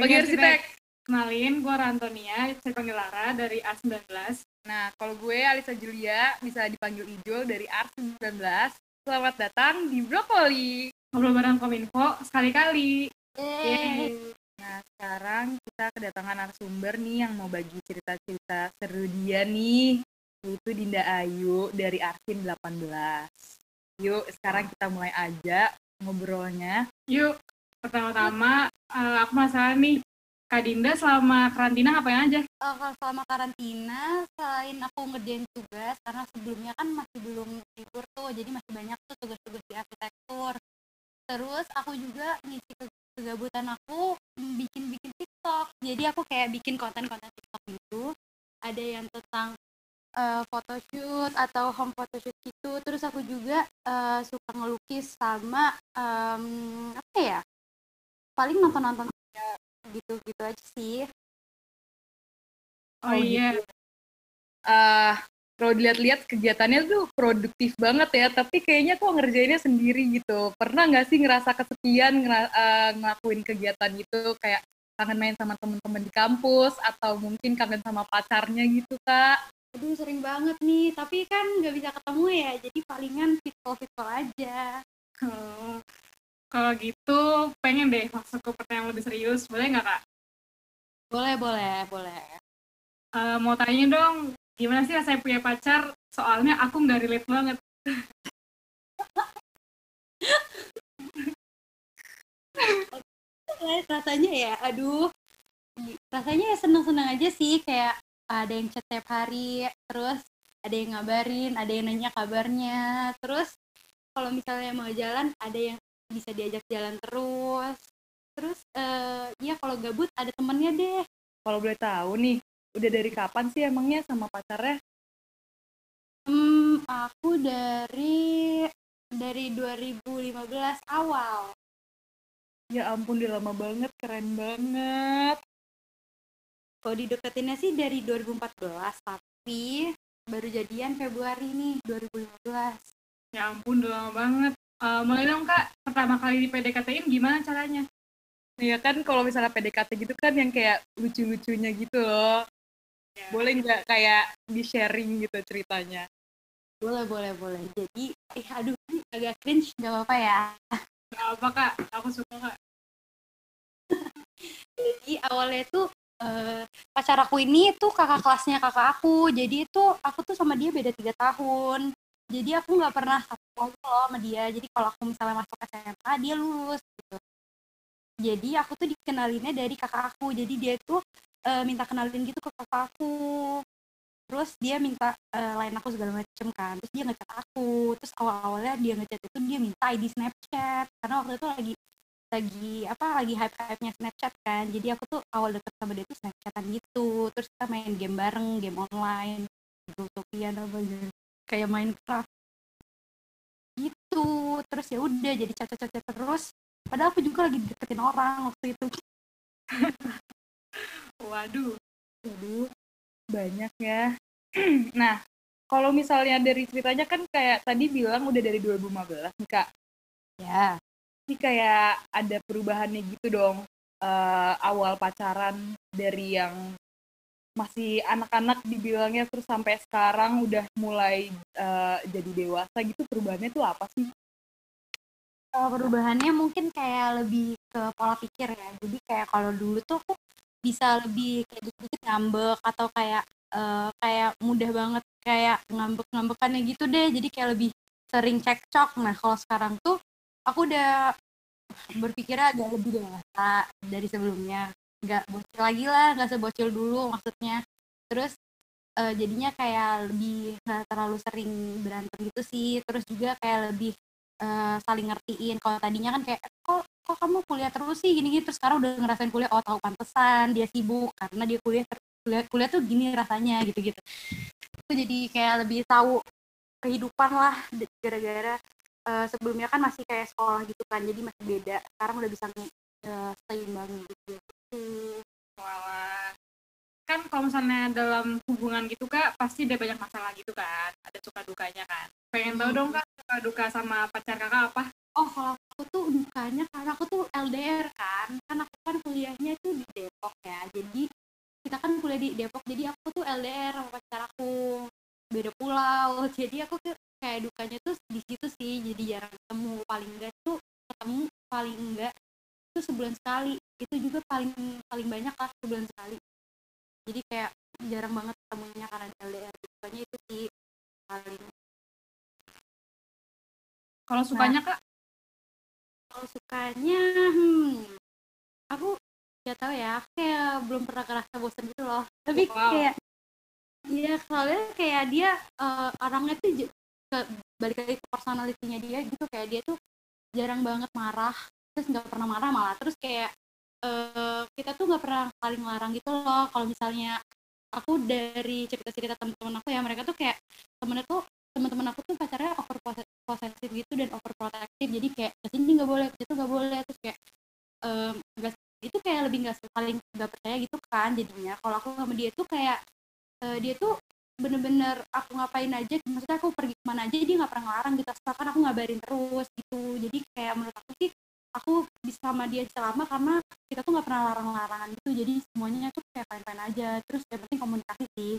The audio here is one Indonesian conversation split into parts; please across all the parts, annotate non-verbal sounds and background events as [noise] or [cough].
Pagi arsitek. Kenalin, gue Rantonia, saya panggil Lara dari A19. Nah, kalau gue Alisa Julia, bisa dipanggil Ijul dari Art 19. Selamat datang di Brokoli. Ngobrol bareng Kominfo sekali-kali. Yeay. Nah, sekarang kita kedatangan narasumber nih yang mau bagi cerita-cerita seru dia nih. Yaitu Dinda Ayu dari Arsin 18. Yuk, sekarang kita mulai aja ngobrolnya. Yuk, pertama-tama uh, aku masalah nih. Kak Dinda selama karantina ngapain aja? uh, selama karantina selain aku ngerjain tugas karena sebelumnya kan masih belum libur tuh jadi masih banyak tuh tugas-tugas di arsitektur terus aku juga ngisi ke- kegabutan aku bikin-bikin TikTok jadi aku kayak bikin konten-konten TikTok gitu ada yang tentang uh, photoshoot atau home photoshoot gitu terus aku juga uh, suka ngelukis sama em, apa ya paling nonton-nonton gitu-gitu aja sih Oh, iya, gitu. Eh, kalau dilihat-lihat kegiatannya tuh produktif banget ya, tapi kayaknya kok ngerjainnya sendiri gitu. Pernah nggak sih ngerasa kesepian ngera- eh, ngelakuin kegiatan gitu, kayak kangen main sama temen-temen di kampus, atau mungkin kangen sama pacarnya gitu, Kak? Aduh sering banget nih, tapi kan nggak bisa ketemu ya, jadi palingan virtual-virtual aja. kalau kalau gitu pengen deh masuk ke pertanyaan lebih serius. Boleh nggak, Kak? Boleh, boleh, boleh. Eh, mau tanya dong, gimana sih saya punya pacar? Soalnya aku nggak relate banget. [laughs] Eh, Rasanya ya, aduh, rasanya ya seneng-seneng aja sih, kayak ada yang chat tiap hari, terus ada yang ngabarin, ada yang nanya kabarnya, terus kalau misalnya mau jalan, ada yang bisa diajak jalan terus, terus eh ya kalau gabut ada temennya deh. Kalau boleh tahu nih, udah dari kapan sih emangnya sama pacarnya? Hmm, aku dari dari 2015 awal. Ya ampun, udah lama banget, keren banget. Kalau dideketinnya sih dari 2014, tapi baru jadian Februari nih 2015. Ya ampun, udah lama banget. Eh, mulai dong, Kak. Pertama kali di PDKT-in gimana caranya? Ya kan kalau misalnya PDKT gitu kan yang kayak lucu-lucunya gitu loh. Ya. Boleh nggak kayak di-sharing gitu ceritanya? Boleh, boleh, boleh. Jadi, eh aduh, ini agak cringe, nggak apa-apa ya. Gak apa, Kak. Aku suka, Kak. [laughs] Jadi awalnya tuh eh, pacar aku ini tuh kakak kelasnya kakak aku. Jadi itu aku tuh sama dia beda tiga tahun. Jadi aku nggak pernah satu loh sama dia. Jadi kalau aku misalnya masuk SMA, dia lulus gitu. Jadi aku tuh dikenalinnya dari kakak aku. Jadi dia tuh eh, minta kenalin gitu ke kakak aku. Terus dia minta eh, lain aku segala macem kan. Terus dia ngechat aku. Terus awal-awalnya dia ngechat itu dia minta ID Snapchat. Karena waktu itu lagi lagi apa lagi hype hype nya Snapchat kan jadi aku tuh awal deket sama dia tuh Snapchatan gitu terus kita main game bareng game online Utopia apa gitu kayak Minecraft gitu terus ya udah jadi cacat terus padahal aku juga lagi deketin orang waktu itu [laughs] Waduh. Waduh, banyak ya. [clears throat] nah, kalau misalnya dari ceritanya kan kayak tadi bilang udah dari 2015 nih Kak. ya Ini kayak ada perubahannya gitu dong. Eh, awal pacaran dari yang masih anak-anak dibilangnya terus sampai sekarang udah mulai eh, jadi dewasa gitu perubahannya tuh apa sih? Eh, perubahannya mungkin kayak lebih ke pola pikir ya. Jadi kayak kalau dulu tuh aku bisa lebih kayak dikit-dikit ngambek atau kayak eh, kayak mudah banget kayak ngambek-ngambekannya gitu deh. Jadi kayak lebih sering cekcok. Nah kalau sekarang tuh aku udah berpikirnya agak lebih dewasa dari sebelumnya nggak bocil lagi lah nggak sebocil dulu maksudnya. Terus eh, jadinya kayak lebih nggak terlalu sering berantem gitu sih. Terus juga kayak lebih eh, saling ngertiin. Kalau tadinya kan kayak kok kok kamu kuliah terus sih? Gini gitu terus sekarang udah ngerasain kuliah oh tahu pantesan dia sibuk karena dia kuliah kuliah, kuliah tuh gini rasanya gitu gitu itu jadi kayak lebih tahu kehidupan lah gara-gara eh, sebelumnya kan masih kayak sekolah gitu kan jadi masih beda. Sekarang udah bisa uh, seimbang gitu Walah. Kan kalau misalnya dalam hubungan gitu kak, pasti ada banyak masalah gitu kan. Ada suka dukanya kan. Pengen tahu Hmm. dong kak, suka duka sama pacar kakak apa? oh kalau aku tuh dukanya karena aku tuh LDR kan kan aku kan kuliahnya tuh di Depok ya jadi kita kan kuliah di Depok jadi aku tuh LDR sama pacar aku beda pulau [laughs] jadi aku kayak dukanya tuh di situ sih jadi jarang ketemu paling enggak tuh ketemu paling enggak itu sebulan sekali. Itu juga paling paling banyak lah sebulan sekali. Jadi kayak jarang banget ketemunya karena LDR dukanya itu sih paling. Kalau sukanya kak? kalau sukanya hmm, aku gak tahu ya. Kayak belum pernah ngerasa bosan gitu loh. Tapi Wow. kayak Iya, soalnya kayak dia eh, orangnya tuh ke, balik lagi ke personalitinya dia gitu. Kayak dia tuh jarang banget marah terus nggak pernah marah malah. Terus kayak eh, kita tuh nggak pernah saling larang gitu loh. Kalau misalnya aku dari cerita-cerita teman-teman aku ya mereka tuh kayak temennya tuh teman-teman aku tuh pacarnya over posesif gitu dan over protective. Jadi kayak ke sini nggak boleh itu nggak boleh. Terus kayak em, nggak itu kayak lebih nggak saling nggak percaya gitu kan jadinya. Kalau aku sama dia tuh kayak eh, dia tuh bener-bener aku ngapain aja maksudnya aku pergi ke mana aja dia nggak pernah ngelarang gitu. Asalkan aku ngabarin terus gitu. Jadi kayak menurut aku sih aku bisa sama dia selama karena kita tuh nggak pernah larang-larangan gitu jadi semuanya tuh kayak fine-fine aja terus yang penting komunikasi sih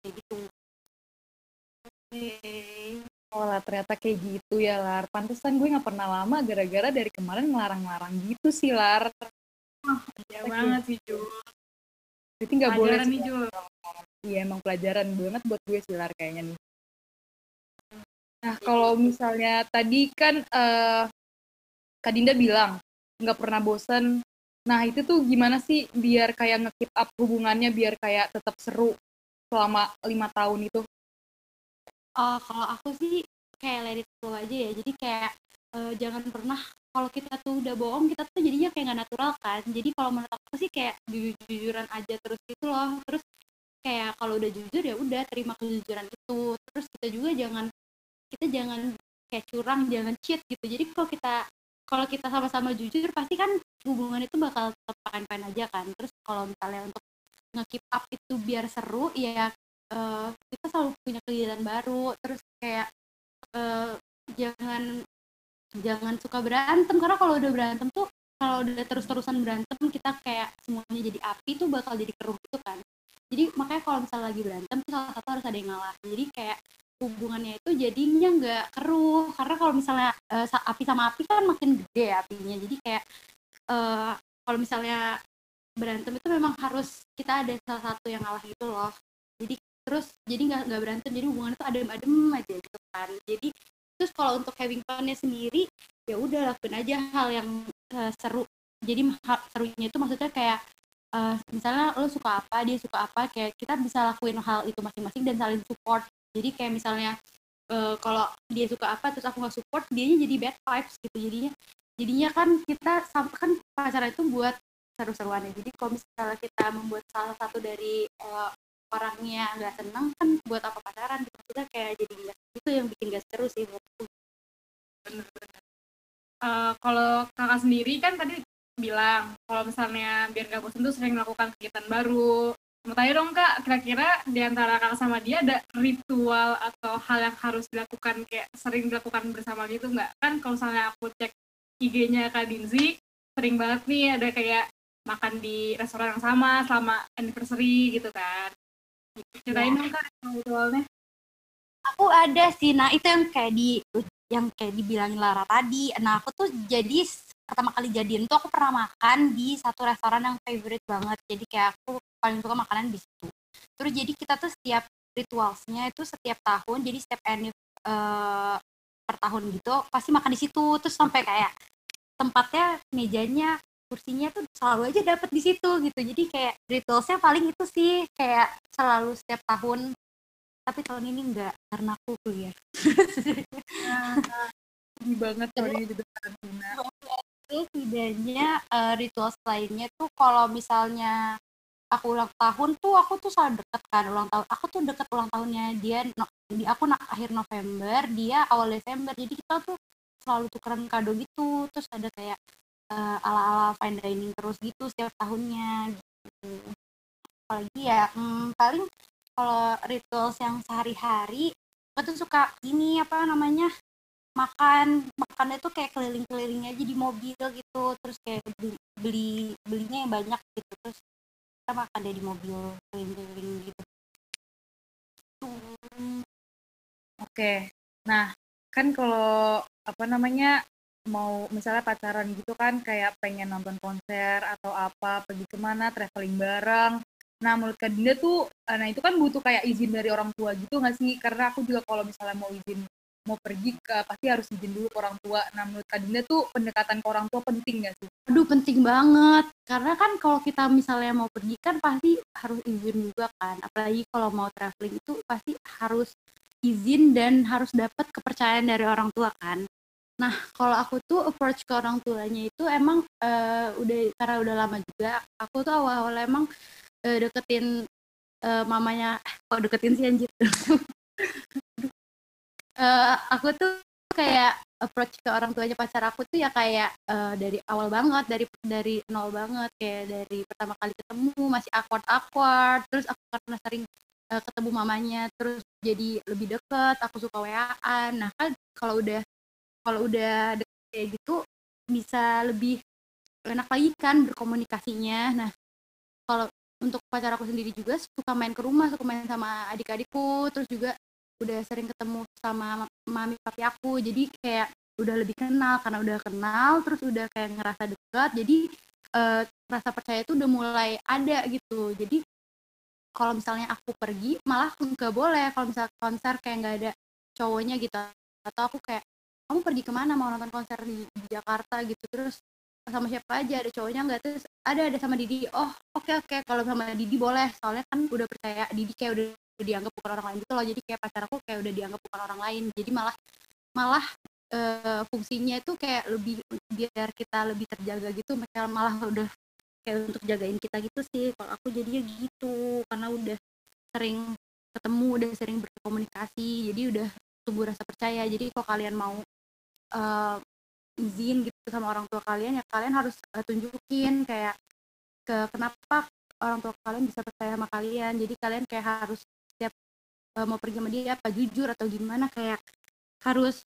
kayak gitu Oh lah ternyata kayak gitu ya Lar. Pantesan gue nggak pernah lama gara-gara dari kemarin ngelarang-larang gitu sih Lar. Ya banget sih Jul. Jadi nggak boleh Pelajaran nih Jul. Iya emang pelajaran banget buat gue sih Lar kayaknya nih. Nah kalau misalnya tadi kan eh Kak Dinda bilang nggak pernah bosen. Nah itu tuh gimana sih biar kayak nge-keep up hubungannya biar kayak tetap seru selama lima tahun itu? Oh, kalau aku sih kayak let it flow aja ya. Jadi kayak eh, jangan pernah kalau kita tuh udah bohong, kita tuh jadinya kayak nggak natural kan. Jadi kalau menurut aku sih kayak jujur-jujuran aja terus gitu loh. Terus kayak kalau udah jujur ya udah terima kejujuran itu. Terus kita juga jangan kita jangan kayak curang, jangan cheat gitu. Jadi kalau kita kalau kita sama-sama jujur pasti kan hubungan itu bakal tetap fine-fine aja kan. Terus kalau misalnya untuk nge-keep up itu biar seru ya eh, kita selalu punya kegiatan baru. Terus kayak eh, jangan jangan suka berantem. Karena kalau udah berantem tuh kalau udah terus-terusan berantem kita kayak semuanya jadi api tuh bakal jadi keruh gitu kan. Jadi makanya kalau misalnya lagi berantem salah satu harus ada yang ngalah. Jadi kayak hubungannya itu jadinya nggak keruh. Karena kalau misalnya sa- api sama api kan makin gede ya apinya. Jadi kayak eh, kalau misalnya berantem itu memang harus kita ada salah satu yang ngalah gitu loh. Jadi terus jadi nggak nggak berantem. Jadi hubungan itu adem-adem aja gitu kan. Jadi terus kalau untuk having fun-nya sendiri ya udah lakuin aja hal yang eh, seru. Jadi serunya itu maksudnya kayak eh, misalnya lo suka apa dia suka apa kayak kita bisa lakuin hal itu masing-masing dan saling support jadi kayak misalnya eh, kalau dia suka apa terus aku nggak support dianya jadi bad vibes gitu jadinya jadinya kan kita kan pacaran itu buat seru-seruan ya. Jadi kalau misalnya kita membuat salah satu dari eh, orangnya nggak senang kan buat apa pacaran? Kita kayak jadi nggak itu yang bikin gak seru sih menurutku. Eh, kalau kakak sendiri kan tadi bilang kalau misalnya biar gak bosan tuh sering melakukan kegiatan baru. Mau tanya dong kak, kira-kira di antara kakak sama dia ada ritual atau hal yang harus dilakukan kayak sering dilakukan bersama gitu nggak? Kan kalau misalnya aku cek IG-nya Kak Dinzi, sering banget nih ada kayak makan di restoran yang sama selama anniversary gitu kan. Ceritain dong kak ritualnya. Aku ada sih, nah itu yang kayak di yang kayak dibilangin Lara tadi. Nah aku tuh jadi pertama kali jadian tuh aku pernah makan di satu restoran yang favorite banget. Jadi kayak aku paling suka makanan di situ. Terus jadi kita tuh setiap ritualsnya itu setiap tahun, jadi setiap anniv eh, per tahun gitu pasti makan di situ. Terus sampai kayak tempatnya, mejanya, kursinya tuh selalu aja dapet di situ gitu. Jadi kayak ritualsnya paling itu sih kayak selalu setiap tahun tapi tahun ini enggak karena aku kuliah Sedih [laughs] banget kalau ini di depan. [laughs] itu setidaknya eh, ritual lainnya tuh kalau misalnya aku ulang tahun tuh aku tuh selalu deket kan ulang tahun aku tuh deket ulang tahunnya dia no- di aku na- akhir November dia awal Desember. Jadi kita tuh selalu tukeran kado gitu terus ada kayak eh, ala-ala fine dining terus gitu setiap tahunnya gitu. Apalagi ya hmm, paling kalau rituals yang sehari-hari aku tuh suka ini apa namanya makan makannya tuh kayak keliling-keliling aja di mobil gitu. Terus kayak beli, beli belinya yang banyak gitu. Terus kita makan deh di mobil keliling-keliling gitu. Oke. Nah, kan kalau apa namanya mau misalnya pacaran gitu kan kayak pengen nonton konser atau apa pergi ke mana traveling bareng. Nah menurut Kak Dinda tuh eh, nah itu kan butuh kayak izin dari orang tua gitu nggak sih? Karena aku juga kalau misalnya mau izin mau pergi ke pasti harus izin dulu ke orang tua. Nah menurut Kak Dinda tuh pendekatan ke orang tua penting nggak sih? Aduh penting banget. Karena kan kalau kita misalnya mau pergi kan pasti harus izin juga kan. Apalagi kalau mau traveling itu pasti harus izin dan harus dapat kepercayaan dari orang tua kan. Nah, kalau aku tuh approach ke orang tuanya itu emang uh, udah karena udah lama juga, aku tuh awal-awal emang uh, deketin uh, mamanya, kok deketin sih anjir. [laughs] uh, aku tuh kayak approach ke orang tuanya pacar aku tuh ya kayak uh, dari awal banget, dari dari nol banget, kayak dari pertama kali ketemu masih awkward awkward, terus aku karena sering uh, ketemu mamanya, terus jadi lebih deket, aku suka waan. Nah kan kalau udah kalau udah deket kayak gitu bisa lebih enak lagi kan berkomunikasinya. Nah kalau untuk pacar aku sendiri juga suka main ke rumah suka main sama adik-adikku. Terus juga udah sering ketemu sama mami papi aku. Jadi kayak udah lebih kenal karena udah kenal terus udah kayak ngerasa dekat jadi uh, rasa percaya itu udah mulai ada gitu. Jadi kalau misalnya aku pergi malah nggak boleh. Kalau misalnya konser kayak nggak ada cowoknya gitu atau aku kayak kamu pergi ke mana mau nonton konser di, di Jakarta? gitu. Terus sama siapa aja ada cowoknya nggak? Terus ada ada sama Didi. Oh oke okay, oke. Okay. kalau sama Didi boleh. Soalnya kan udah percaya Didi kayak udah, udah dianggap bukan orang lain gitu loh. Jadi kayak pacar aku kayak udah dianggap bukan orang lain. Jadi malah malah e, fungsinya itu kayak lebih biar kita lebih terjaga gitu. Malah udah kayak untuk jagain kita gitu sih. Kalau aku jadinya gitu karena udah sering ketemu udah sering berkomunikasi. Jadi udah tumbuh rasa percaya. Jadi kalau kalian mau uh, izin gitu sama orang tua kalian ya kalian harus uh, tunjukin kayak ke kenapa orang tua kalian bisa percaya sama kalian. Jadi kalian kayak harus uh, mau pergi sama dia apa jujur atau gimana kayak harus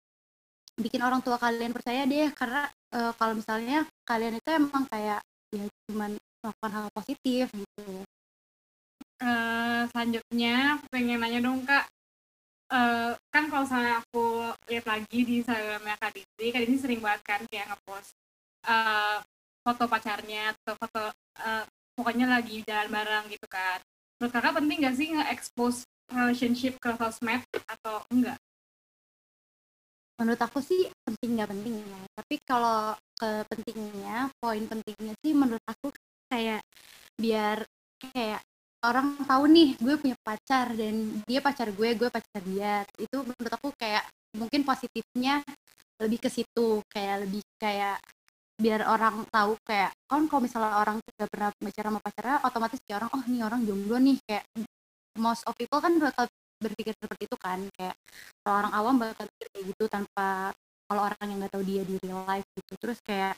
bikin orang tua kalian percaya deh. Karena uh, kalau misalnya kalian itu emang kayak ya cuman melakukan hal positif gitu. Uh, selanjutnya pengen nanya dong kak. Uh, kan kalau misalnya aku lihat lagi di Instagramnya Kak Didi, Kak Didi sering banget kan kayak ngepost uh, foto pacarnya atau foto uh, pokoknya lagi jalan bareng gitu kan. Menurut kakak penting gak sih nge-expose relationship ke sosmed atau enggak? Menurut aku sih penting nggak penting ya. Tapi kalau ke pentingnya, poin pentingnya sih menurut aku kayak biar kayak orang tahu nih gue punya pacar dan dia pacar gue gue pacar dia itu menurut aku kayak mungkin positifnya lebih ke situ kayak lebih kayak biar orang tahu kayak kan kalau misalnya orang tidak pernah bicara sama pacarnya otomatis kayak orang oh nih orang jomblo nih kayak most of people kan bakal berpikir seperti itu kan. Kayak kalau orang awam bakal berpikir kayak gitu tanpa kalau orang yang nggak tahu dia di real life gitu. Terus kayak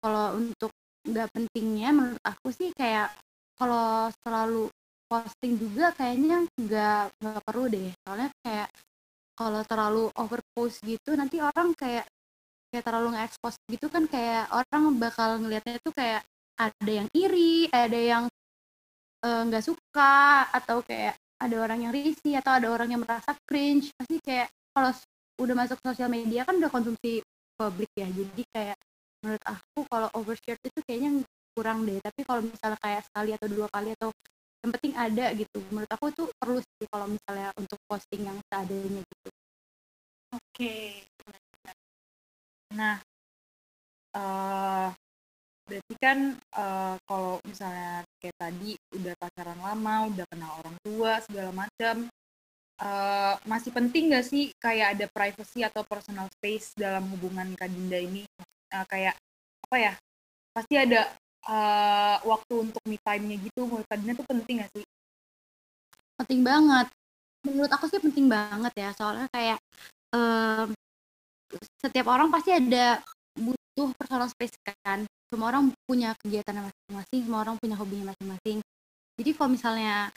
kalau untuk nggak pentingnya menurut aku sih kayak kalau selalu posting juga kayaknya nggak nggak perlu deh. Soalnya kayak kalau terlalu overpost gitu nanti orang kayak kayak terlalu nge-expose gitu kan kayak orang bakal ngelihatnya tuh kayak ada yang iri ada yang nggak uh, suka atau kayak ada orang yang risih atau ada orang yang merasa cringe. Pasti kayak kalau udah masuk sosial media kan udah konsumsi publik ya. Jadi kayak menurut aku kalau overshare itu kayaknya kurang deh. Tapi kalau misalnya kayak sekali atau dua kali atau yang penting ada gitu. Menurut aku itu perlu sih kalau misalnya untuk posting yang seadanya gitu. Oke okay. nah uh, berarti kan uh, kalau misalnya kayak tadi udah pacaran lama udah kenal orang tua segala macam uh, masih penting gak sih kayak ada privacy atau personal space dalam hubungan Kak Dinda ini uh, kayak apa ya pasti ada uh, waktu untuk me time-nya gitu menurut Kadina tuh penting gak sih? Penting banget. Menurut aku sih penting banget ya, soalnya kayak um, setiap orang pasti ada butuh personal space kan. Semua orang punya kegiatan masing-masing, semua orang punya hobinya masing-masing. Jadi kalau misalnya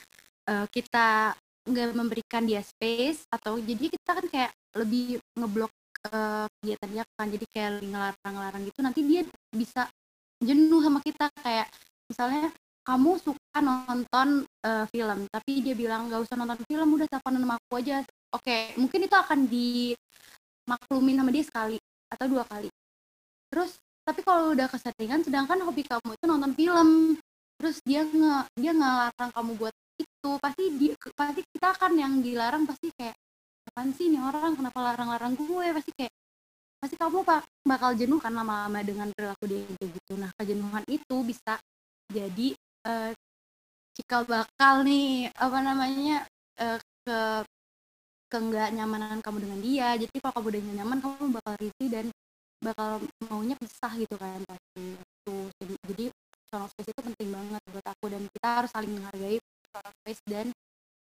uh, kita nggak memberikan dia space atau jadi kita kan kayak lebih ngeblok uh, kegiatan dia kan jadi kayak ngelarang-ngelarang gitu nanti dia bisa jenuh sama kita kayak misalnya kamu suka nonton uh, film tapi dia bilang nggak usah nonton film udah teleponan sama aku aja oke mungkin itu akan dimaklumin sama dia sekali atau dua kali terus tapi kalau udah keseringan sedangkan hobi kamu itu nonton film. Terus dia nge dia ngelarang kamu buat itu pasti dia pasti kita akan yang dilarang pasti kayak apaan sih ini orang? Kenapa larang-larang gue? Pasti kayak pasti kamu bakal jenuh kan lama-lama dengan perilaku dia kayak gitu. Nah kejenuhan itu bisa jadi uh, cikal bakal nih apa namanya uh, ke ke nggak nyamanan kamu dengan dia. Jadi kalau kamu udah nyaman kamu bakal risih dan bakal maunya pisah gitu kan pasti. Itu jadi personal space itu penting banget buat aku. Dan kita harus saling menghargai personal space dan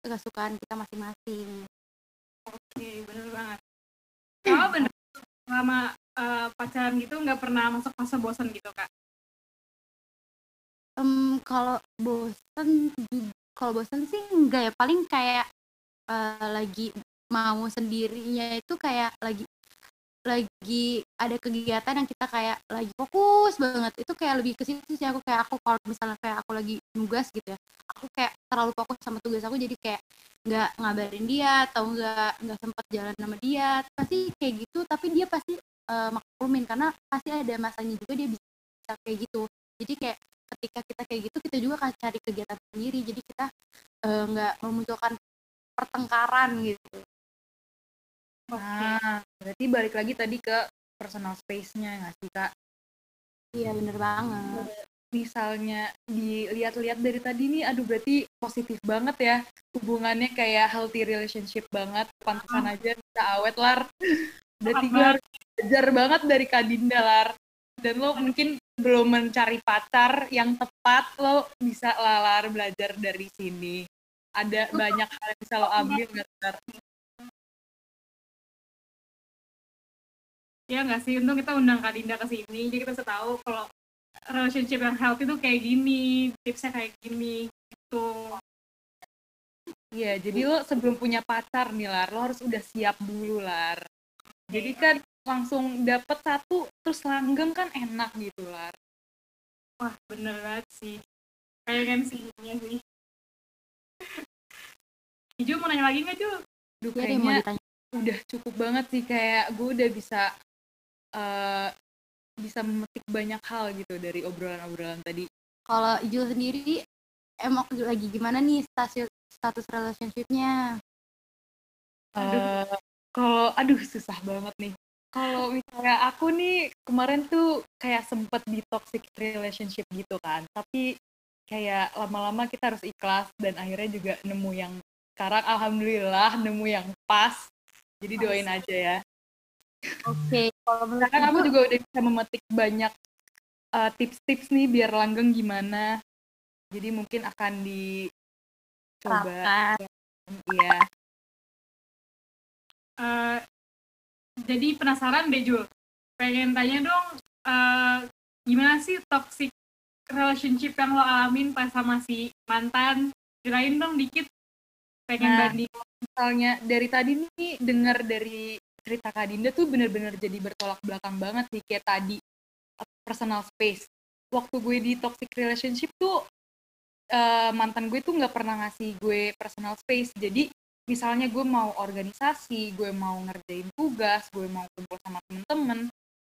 kesukaan kita masing-masing. Oke bener banget. Oh bener selama uh, pacaran gitu nggak pernah masuk fase bosan gitu kak? Um, kalau bosan kalau bosan sih enggak ya. Paling kayak uh, lagi mau sendirinya itu kayak lagi lagi ada kegiatan yang kita kayak lagi fokus banget. Itu kayak lebih ke situ sih aku kayak aku kalau misalnya kayak aku lagi nugas gitu ya aku kayak terlalu fokus sama tugas aku jadi kayak nggak ngabarin dia atau nggak nggak sempat jalan sama dia. Pasti kayak gitu tapi dia pasti uh, maklumin karena pasti ada masanya juga dia bisa kayak gitu. Jadi kayak ketika kita kayak gitu kita juga akan cari kegiatan sendiri. Jadi kita uh, nggak memunculkan pertengkaran gitu. Nah, berarti balik lagi tadi ke personal space-nya nggak sih kak? Iya bener banget. Misalnya dilihat-lihat dari tadi nih, aduh berarti positif banget ya hubungannya kayak healthy relationship banget, pantesan oh. aja bisa awet lar. Berarti gue harus belajar banget dari Kak Dinda lar. Dan lo mungkin belum mencari pacar yang tepat, lo bisa lalar belajar dari sini. Ada banyak hal yang bisa lo ambil nggak ya nggak sih untung kita undang Kak Dinda ke sini jadi kita bisa tahu kalau relationship yang healthy itu kayak gini tipsnya kayak gini gitu Iya, jadi lo sebelum punya pacar nih Lar, lo harus udah siap dulu Lar. Jadi kan langsung dapet satu terus langgeng kan enak gitu Lar. Wah bener banget sih. Kayaknya sih iya sih. Ju mau nanya lagi nggak Ju? Duh, iya kayaknya udah cukup banget sih kayak gue udah bisa uh, bisa memetik banyak hal gitu dari obrolan-obrolan tadi. Kalau Ijul sendiri emang lagi gimana nih status status relationshipnya? Uh, kalau aduh susah banget nih. Kalau misalnya aku nih kemarin tuh kayak sempet di toxic relationship gitu kan, tapi kayak lama-lama kita harus ikhlas dan akhirnya juga nemu yang sekarang alhamdulillah nemu yang pas. Jadi doain aja ya. Oke, kalau menurut kan aku juga udah bisa memetik banyak uh, tips-tips nih biar langgeng gimana. Jadi mungkin akan dicoba. Iya. Uh, jadi penasaran deh Jul. Pengen tanya dong, uh, gimana sih toxic relationship yang lo alamin pas sama si mantan? Kirain dong dikit pengen nah, banding. Misalnya dari tadi nih dengar dari cerita Kak Dinda tuh bener-bener jadi bertolak belakang banget sih kayak tadi personal space. Waktu gue di toxic relationship tuh uh, mantan gue tuh nggak pernah ngasih gue personal space. Jadi misalnya gue mau organisasi gue mau ngerjain tugas gue mau kumpul sama temen-temen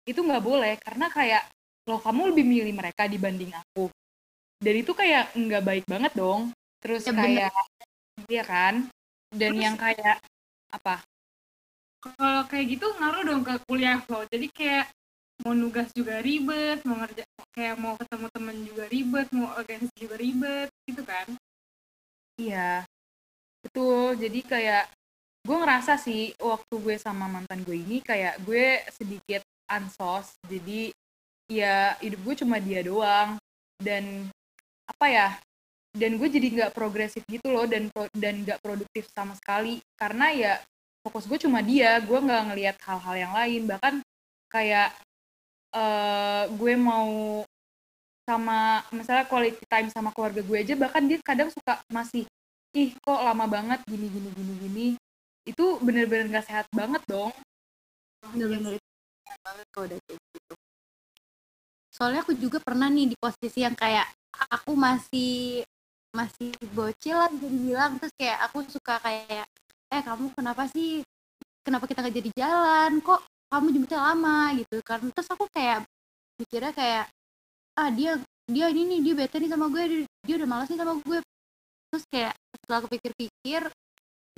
itu nggak boleh. Karena kayak loh kamu lebih milih mereka dibanding aku. Dan itu kayak nggak baik banget dong. Terus ya, kayak iya kan? Dan terus, yang kayak apa kayak gitu ngaruh dong ke kuliah lo. Jadi kayak mau nugas juga ribet mau ngerja kayak mau ketemu temen juga ribet mau organisasi juga ribet gitu kan? Iya betul. Jadi kayak gue ngerasa sih waktu gue sama mantan gue ini kayak gue sedikit ansos. Jadi ya hidup gue cuma dia doang. Dan apa ya dan gue jadi nggak progresif gitu loh dan dan nggak produktif sama sekali. Karena ya fokus gue cuma dia gue nggak ngelihat hal-hal yang lain. Bahkan kayak uh, gue mau sama misalnya quality time sama keluarga gue aja bahkan dia kadang suka masih ih kok lama banget gini gini gini gini. Itu bener-bener nggak sehat banget dong. Bener-bener. Banget kalau udah kayak gitu soalnya aku juga pernah nih di posisi yang kayak aku masih masih bocil lah bisa dibilang. Terus kayak aku suka kayak eh kamu kenapa sih? Kenapa kita nggak jadi jalan? Kok kamu jemputnya lama? Gitu kan. Terus aku kayak mikirnya kayak ah dia dia ini nih dia bete nih sama gue dia, dia udah malas nih sama gue. Terus kayak setelah aku pikir-pikir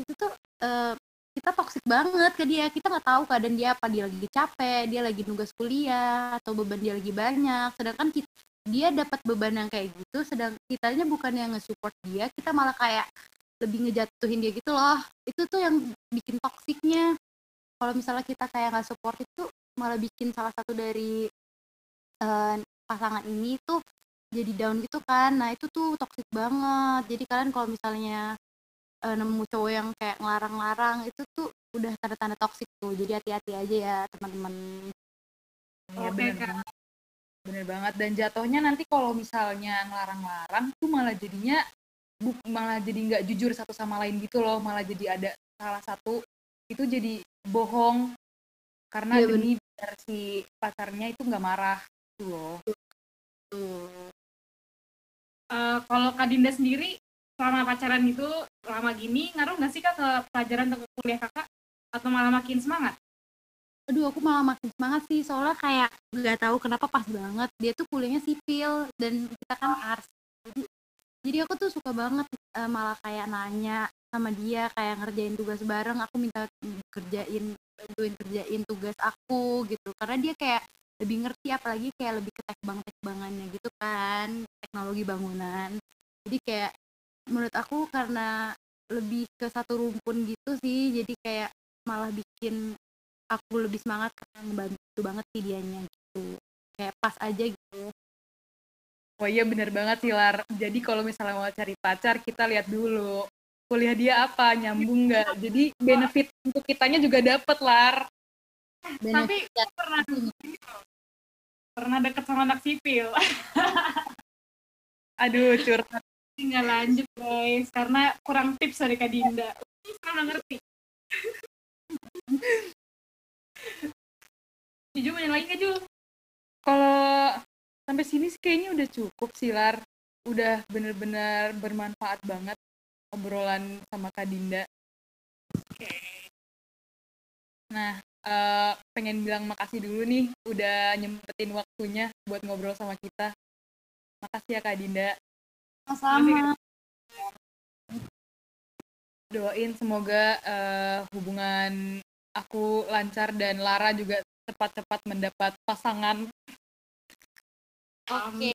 itu tuh eh, kita toxic banget ke dia. Kita nggak tahu keadaan dia apa. Dia lagi capek dia lagi nugas kuliah atau beban dia lagi banyak. Sedangkan kita, dia dapat beban yang kayak gitu sedang kitanya bukan yang nge-support dia kita malah kayak lebih ngejatuhin dia gitu loh. Itu tuh yang bikin toksiknya. Kalau misalnya kita kayak nggak support itu malah bikin salah satu dari eh, pasangan ini tuh jadi down gitu kan. Nah itu tuh toxic banget. Jadi kalian kalau misalnya eh, nemu cowok yang kayak ngelarang-larang itu tuh udah tanda-tanda toxic tuh. Jadi hati-hati aja ya teman-teman. Iya Oke, bener banget. Bener banget. Dan jatuhnya nanti kalau misalnya ngelarang-larang tuh malah jadinya malah jadi nggak jujur satu sama lain gitu loh. Malah jadi ada salah satu. Itu jadi bohong. Karena Iya, demi biar si pacarnya itu nggak marah gitu loh. tuh Eh, kalau Kak Dinda sendiri selama pacaran itu lama gini ngaruh nggak sih kak ke pelajaran atau ke kuliah kakak? Atau malah makin semangat? aduh aku malah makin semangat sih. Soalnya kayak nggak tahu kenapa pas banget. Dia tuh kuliahnya sipil dan kita kan ars jadi jadi aku tuh suka banget eh, malah kayak nanya sama dia kayak ngerjain tugas bareng. Aku minta kerjain bantuin kerjain tugas aku gitu. Karena dia kayak lebih ngerti apalagi kayak lebih ke tekbang tekbangannya gitu kan teknologi bangunan. Jadi kayak menurut aku karena lebih ke satu rumpun gitu sih jadi kayak malah bikin aku lebih semangat karena ngebantu banget sih dianya gitu. Kayak pas aja gitu Oh iya bener banget sih Lar. Jadi kalau misalnya mau cari pacar kita lihat dulu kuliah dia apa nyambung nggak. Jadi benefit untuk kitanya juga dapet Lar. Tapi Benefit aku pernah pernah deket sama anak sipil. [laughs] Aduh curhat. Nggak lanjut guys, karena kurang tips dari Kak Dinda. Sekarang udah ngerti. [laughs] Jujur mau yang lain nggak Jul? Kalau sampai sini sih kayaknya udah cukup sih Lar. Udah bener-bener bermanfaat banget obrolan sama Kak Dinda. Nah, eh, pengen bilang makasih dulu nih udah nyempetin waktunya buat ngobrol sama kita. Makasih ya Kak Dinda. sama Doain semoga eh, hubungan aku lancar dan Lara juga cepat-cepat mendapat pasangan. Oke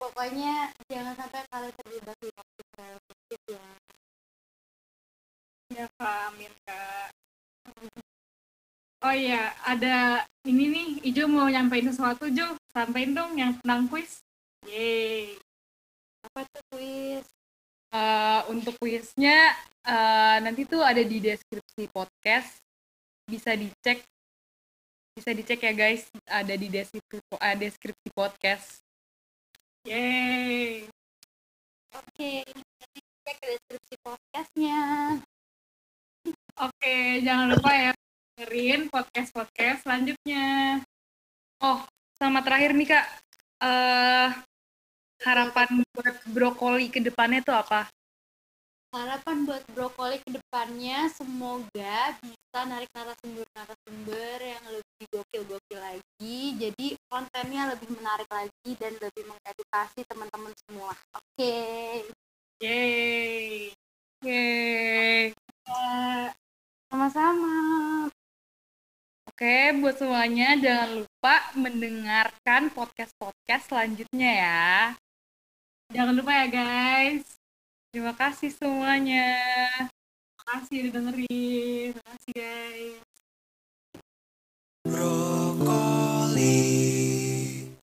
pokoknya jangan sampai kalian terlibat di waktu ya Ya Kak, amin Kak. Oh iya, ada ini nih, Ijo mau nyampein sesuatu Jo. Sampein dong yang tentang kuis. Yeay. apa tuh kuis Eh, untuk kuisnya eh, nanti tuh ada di deskripsi podcast. Bisa dicek. Bisa dicek ya guys, ada di deskripsi, eh, deskripsi podcast. Yeay. oke nanti cek deskripsi podcastnya Oke, jangan lupa ya dengerin podcast-podcast selanjutnya. Oh, sama terakhir nih Kak. eh harapan buat brokoli ke depannya tuh apa? Harapan buat brokoli ke depannya semoga bisa narik narasumber-narasumber yang lebih gokil-gokil lagi jadi kontennya lebih menarik lagi dan lebih mengedukasi teman-teman semua oke Yeay. Yeay. sama-sama Oke, buat semuanya jangan lupa mendengarkan podcast-podcast selanjutnya ya. Jangan lupa ya guys. Terima kasih semuanya. Terima kasih udah dengerin. Terima kasih guys. Brokoli.